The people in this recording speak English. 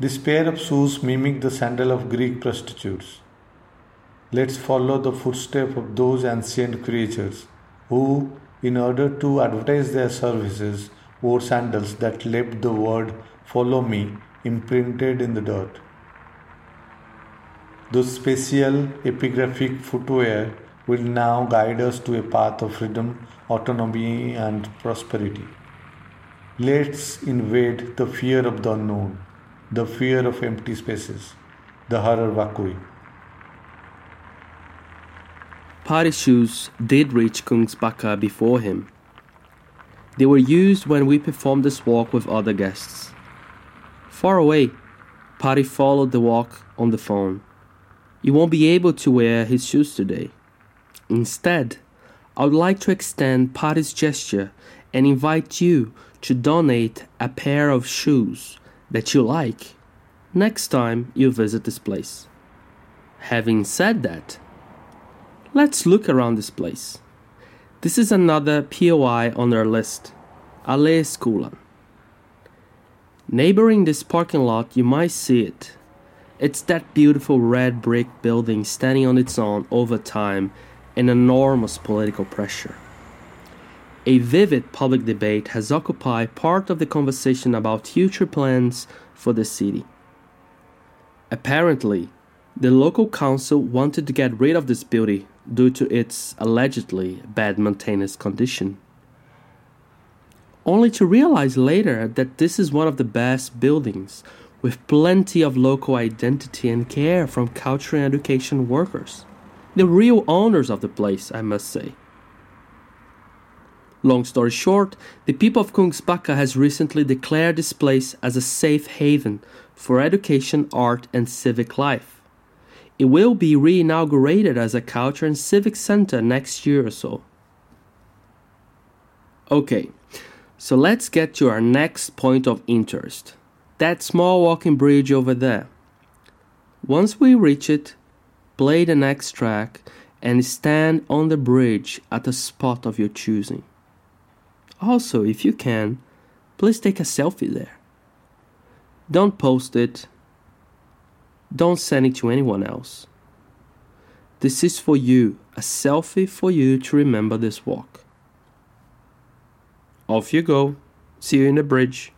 This pair of shoes mimic the sandal of Greek prostitutes. Let's follow the footsteps of those ancient creatures who, in order to advertise their services, wore sandals that left the word follow me imprinted in the dirt. Those special epigraphic footwear will now guide us to a path of freedom, autonomy, and prosperity. Let's invade the fear of the unknown, the fear of empty spaces, the horror vacui. Shoes did reach Kungsbacka before him. They were used when we performed this walk with other guests. Far away, Party followed the walk on the phone. He won't be able to wear his shoes today. Instead, I would like to extend Party's gesture and invite you to donate a pair of shoes that you like next time you visit this place. Having said that, let's look around this place. This is another POI on our list, Aleskolan. Neighboring this parking lot, you might see it. It's that beautiful red brick building standing on its own over time in enormous political pressure. A vivid public debate has occupied part of the conversation about future plans for the city. Apparently, the local council wanted to get rid of this building due to its allegedly bad maintenance condition. Only to realize later that this is one of the best buildings with plenty of local identity and care from culture and education workers. The real owners of the place, I must say. Long story short, the people of Kungsbacka has recently declared this place as a safe haven for education, art, and civic life. It will be re-inaugurated as a culture and civic center next year or so. Okay, so let's get to our next point of interest that small walking bridge over there. Once we reach it, play the next track and stand on the bridge at a spot of your choosing. Also, if you can, please take a selfie there. Don't post it. Don't send it to anyone else. This is for you, a selfie for you to remember this walk. Off you go. See you in the bridge.